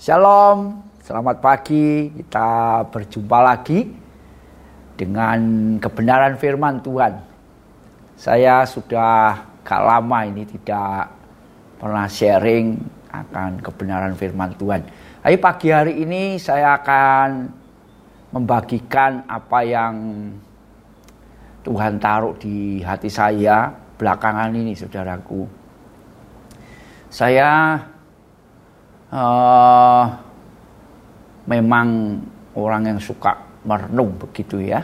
Shalom, selamat pagi. Kita berjumpa lagi dengan kebenaran firman Tuhan. Saya sudah gak lama ini tidak pernah sharing akan kebenaran firman Tuhan. Tapi pagi hari ini saya akan membagikan apa yang Tuhan taruh di hati saya belakangan ini saudaraku. Saya uh, memang orang yang suka merenung begitu ya.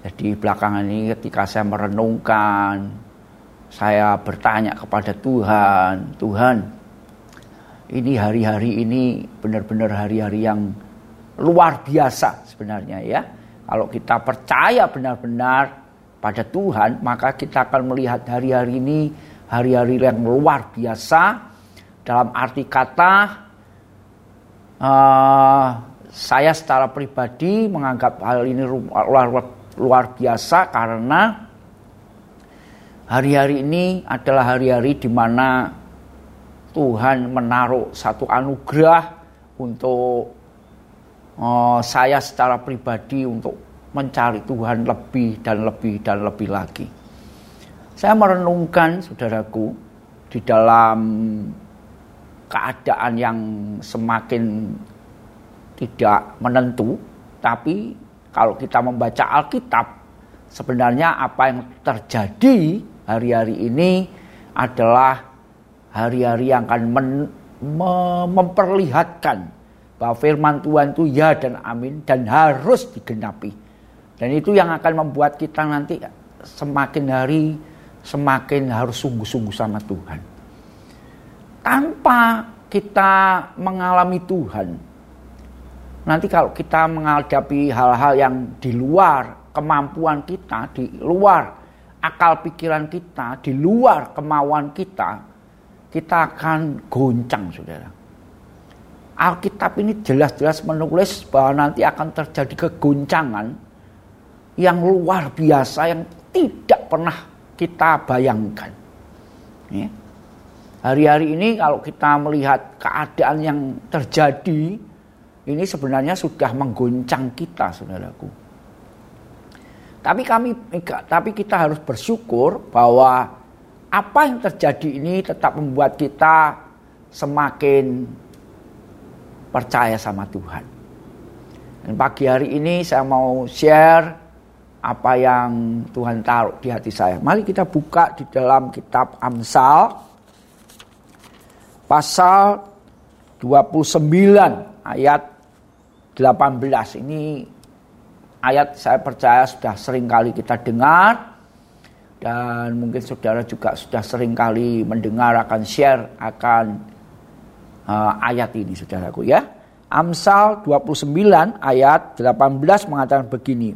Jadi belakangan ini ketika saya merenungkan, saya bertanya kepada Tuhan, Tuhan, ini hari-hari ini benar-benar hari-hari yang luar biasa sebenarnya ya. Kalau kita percaya benar-benar pada Tuhan, maka kita akan melihat hari-hari ini hari-hari yang luar biasa dalam arti kata uh, saya secara pribadi menganggap hal ini luar, luar biasa karena hari-hari ini adalah hari-hari di mana Tuhan menaruh satu anugerah untuk uh, saya secara pribadi untuk mencari Tuhan lebih dan lebih dan lebih lagi. Saya merenungkan saudaraku di dalam keadaan yang semakin tidak menentu, tapi kalau kita membaca Alkitab, sebenarnya apa yang terjadi hari-hari ini adalah hari-hari yang akan memperlihatkan bahwa firman Tuhan itu ya dan amin dan harus digenapi. Dan itu yang akan membuat kita nanti semakin hari semakin harus sungguh-sungguh sama Tuhan. Tanpa kita mengalami Tuhan, Nanti kalau kita menghadapi hal-hal yang di luar kemampuan kita, di luar akal pikiran kita, di luar kemauan kita, kita akan goncang, saudara. Alkitab ini jelas-jelas menulis bahwa nanti akan terjadi kegoncangan yang luar biasa yang tidak pernah kita bayangkan. Ya. Hari-hari ini kalau kita melihat keadaan yang terjadi, ini sebenarnya sudah menggoncang kita, saudaraku. Tapi kami, tapi kita harus bersyukur bahwa apa yang terjadi ini tetap membuat kita semakin percaya sama Tuhan. Dan pagi hari ini saya mau share apa yang Tuhan taruh di hati saya. Mari kita buka di dalam kitab Amsal pasal 29 ayat 18 ini ayat saya percaya sudah sering kali kita dengar dan mungkin saudara juga sudah sering kali mendengar akan share akan uh, ayat ini saudaraku ya. Amsal 29 ayat 18 mengatakan begini.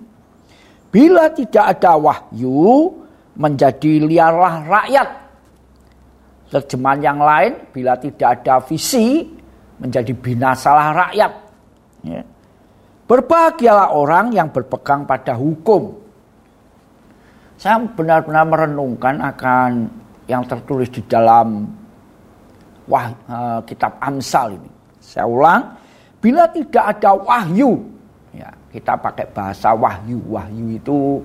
Bila tidak ada wahyu menjadi liarlah rakyat. Terjemahan yang lain bila tidak ada visi menjadi binasalah rakyat. Ya. Berbahagialah orang yang berpegang pada hukum. Saya benar-benar merenungkan akan yang tertulis di dalam wah, uh, kitab Amsal ini. Saya ulang, bila tidak ada wahyu, ya kita pakai bahasa wahyu. Wahyu itu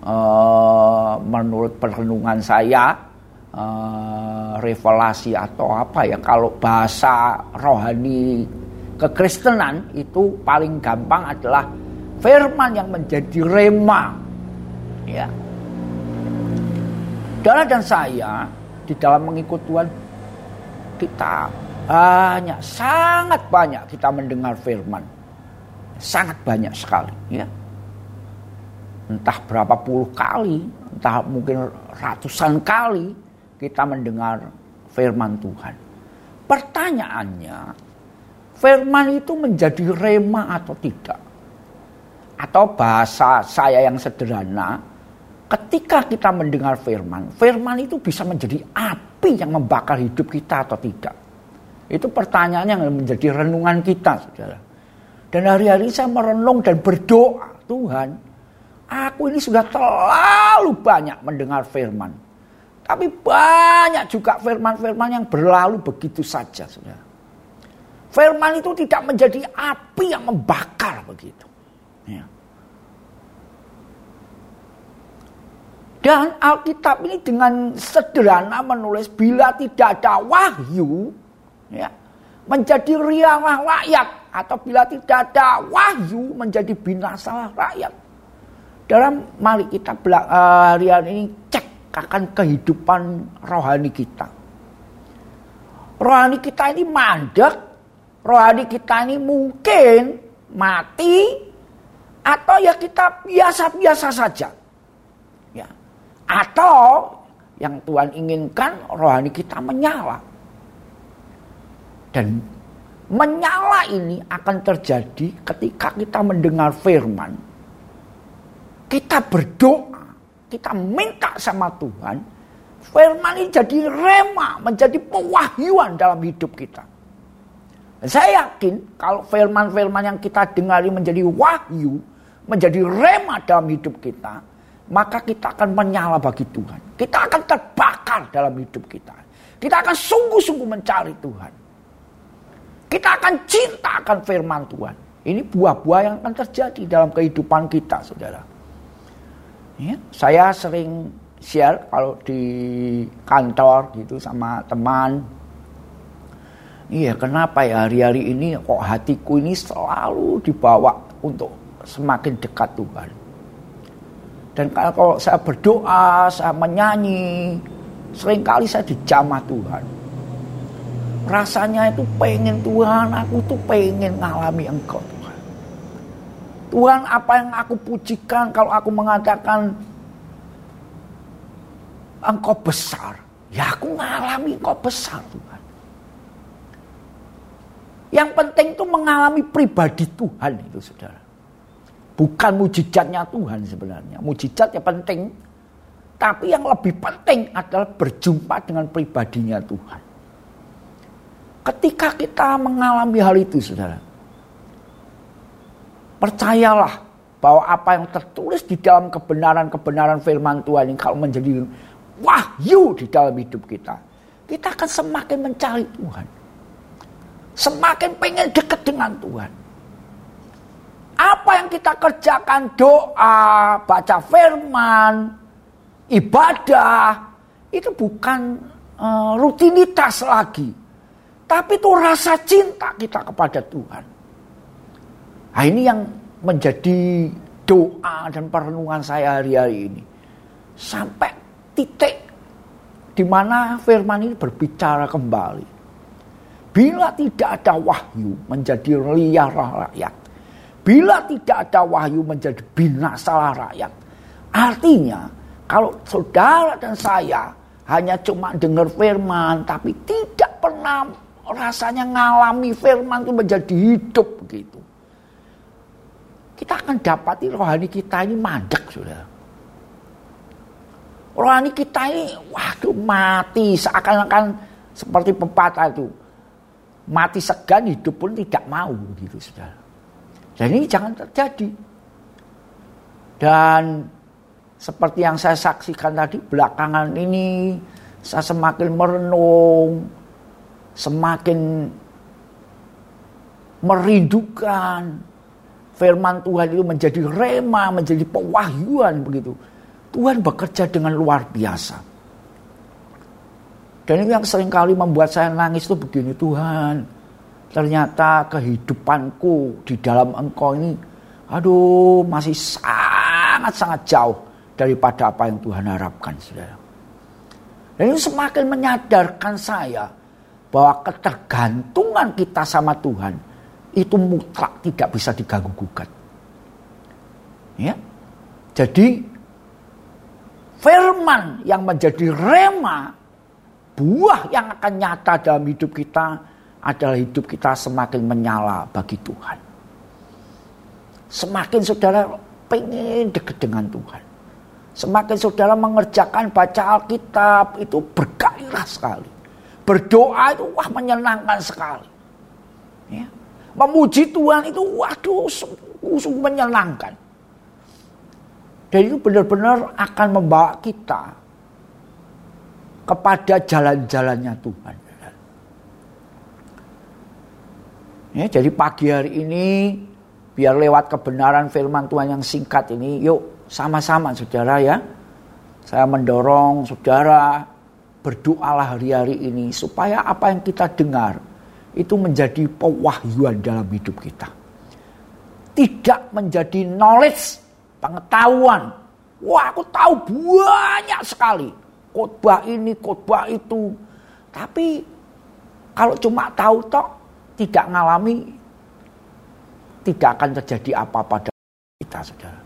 uh, menurut perenungan saya uh, revelasi atau apa ya kalau bahasa rohani kekristenan itu paling gampang adalah firman yang menjadi rema. Ya. Dara dan saya di dalam mengikut Tuhan kita banyak sangat banyak kita mendengar firman. Sangat banyak sekali ya. Entah berapa puluh kali, entah mungkin ratusan kali kita mendengar firman Tuhan. Pertanyaannya, firman itu menjadi rema atau tidak? Atau bahasa saya yang sederhana, ketika kita mendengar firman, firman itu bisa menjadi api yang membakar hidup kita atau tidak? Itu pertanyaan yang menjadi renungan kita, saudara. Dan hari-hari saya merenung dan berdoa, Tuhan, aku ini sudah terlalu banyak mendengar firman. Tapi banyak juga firman-firman yang berlalu begitu saja, saudara. Firman itu tidak menjadi api yang membakar begitu. Ya. Dan Alkitab ini dengan sederhana menulis bila tidak ada wahyu, ya, menjadi rianglah rakyat atau bila tidak ada wahyu menjadi binasalah rakyat. Dalam mari kita uh, hari ini cek akan kehidupan rohani kita. Rohani kita ini mandek, rohani kita ini mungkin mati atau ya kita biasa-biasa saja. Ya. Atau yang Tuhan inginkan rohani kita menyala. Dan menyala ini akan terjadi ketika kita mendengar firman. Kita berdoa, kita minta sama Tuhan. Firman ini jadi rema, menjadi pewahyuan dalam hidup kita. Saya yakin kalau firman-firman yang kita dengar ini menjadi wahyu, menjadi rema dalam hidup kita, maka kita akan menyala bagi Tuhan. Kita akan terbakar dalam hidup kita. Kita akan sungguh-sungguh mencari Tuhan. Kita akan cinta akan firman Tuhan. Ini buah-buah yang akan terjadi dalam kehidupan kita, saudara. Ya, saya sering share kalau di kantor gitu sama teman. Iya, kenapa ya hari-hari ini kok hatiku ini selalu dibawa untuk semakin dekat Tuhan. Dan kalau saya berdoa, saya menyanyi, sering kali saya dijamah Tuhan rasanya itu pengen Tuhan, aku tuh pengen ngalami Engkau Tuhan. Apa yang aku pujikan kalau aku mengatakan Engkau besar. Ya aku ngalami Engkau besar Tuhan. Yang penting itu mengalami pribadi Tuhan itu saudara. Bukan mujizatnya Tuhan sebenarnya. Mujizat ya penting. Tapi yang lebih penting adalah berjumpa dengan pribadinya Tuhan. Ketika kita mengalami hal itu, saudara, percayalah bahwa apa yang tertulis di dalam kebenaran-kebenaran firman Tuhan ini kalau menjadi wahyu di dalam hidup kita, kita akan semakin mencari Tuhan. Semakin pengen dekat dengan Tuhan. Apa yang kita kerjakan, doa, baca firman, ibadah, itu bukan uh, rutinitas lagi tapi itu rasa cinta kita kepada Tuhan. Nah ini yang menjadi doa dan perenungan saya hari-hari ini. Sampai titik di mana firman ini berbicara kembali. Bila tidak ada wahyu menjadi liar rakyat. Bila tidak ada wahyu menjadi binasalah rakyat. Artinya kalau saudara dan saya hanya cuma dengar firman tapi tidak pernah rasanya ngalami firman itu menjadi hidup begitu. Kita akan dapati rohani kita ini mandek sudah. Rohani kita ini waduh mati seakan-akan seperti pepatah itu. Mati segan hidup pun tidak mau begitu sudah. Dan ini jangan terjadi. Dan seperti yang saya saksikan tadi belakangan ini saya semakin merenung semakin merindukan firman Tuhan itu menjadi rema, menjadi pewahyuan begitu. Tuhan bekerja dengan luar biasa. Dan itu yang sering kali membuat saya nangis itu begini, Tuhan, ternyata kehidupanku di dalam engkau ini, aduh masih sangat-sangat jauh daripada apa yang Tuhan harapkan, saudara. Dan itu semakin menyadarkan saya bahwa ketergantungan kita sama Tuhan itu mutlak tidak bisa diganggu gugat. Ya. Jadi firman yang menjadi rema buah yang akan nyata dalam hidup kita adalah hidup kita semakin menyala bagi Tuhan. Semakin saudara pengen dekat dengan Tuhan. Semakin saudara mengerjakan baca Alkitab itu bergairah sekali. Berdoa itu wah menyenangkan sekali. Ya. Memuji Tuhan itu waduh sungguh menyenangkan. Dan itu benar-benar akan membawa kita kepada jalan-jalannya Tuhan. Ya, jadi pagi hari ini biar lewat kebenaran firman Tuhan yang singkat ini, yuk sama-sama saudara ya. Saya mendorong saudara berdoalah hari-hari ini supaya apa yang kita dengar itu menjadi pewahyuan dalam hidup kita. Tidak menjadi knowledge, pengetahuan. Wah, aku tahu banyak sekali khotbah ini, khotbah itu. Tapi kalau cuma tahu tok tidak ngalami tidak akan terjadi apa-apa dalam kita saudara.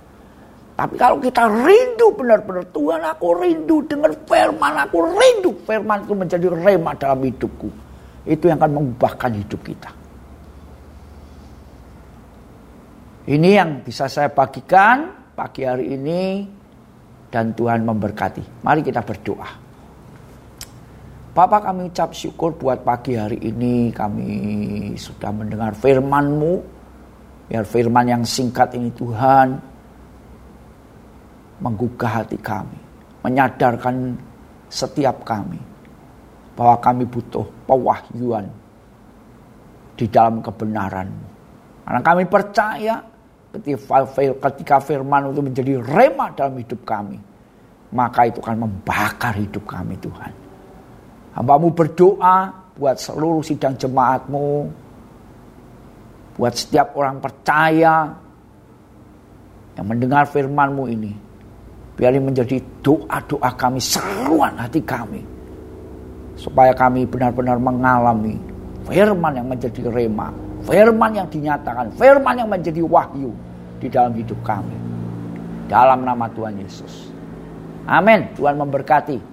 Tapi kalau kita rindu benar-benar Tuhan aku rindu dengan firman aku rindu firman itu menjadi rema dalam hidupku. Itu yang akan mengubahkan hidup kita. Ini yang bisa saya bagikan pagi hari ini dan Tuhan memberkati. Mari kita berdoa. Bapak kami ucap syukur buat pagi hari ini kami sudah mendengar firman-Mu. Biar firman yang singkat ini Tuhan menggugah hati kami. Menyadarkan setiap kami bahwa kami butuh pewahyuan di dalam kebenaran-Mu. Karena kami percaya ketika firman itu menjadi rema dalam hidup kami. Maka itu akan membakar hidup kami Tuhan. Hambamu berdoa buat seluruh sidang jemaatmu. Buat setiap orang percaya yang mendengar firmanmu ini. Biar menjadi doa-doa kami, seruan hati kami. Supaya kami benar-benar mengalami firman yang menjadi rema. Firman yang dinyatakan, firman yang menjadi wahyu di dalam hidup kami. Dalam nama Tuhan Yesus. Amin. Tuhan memberkati.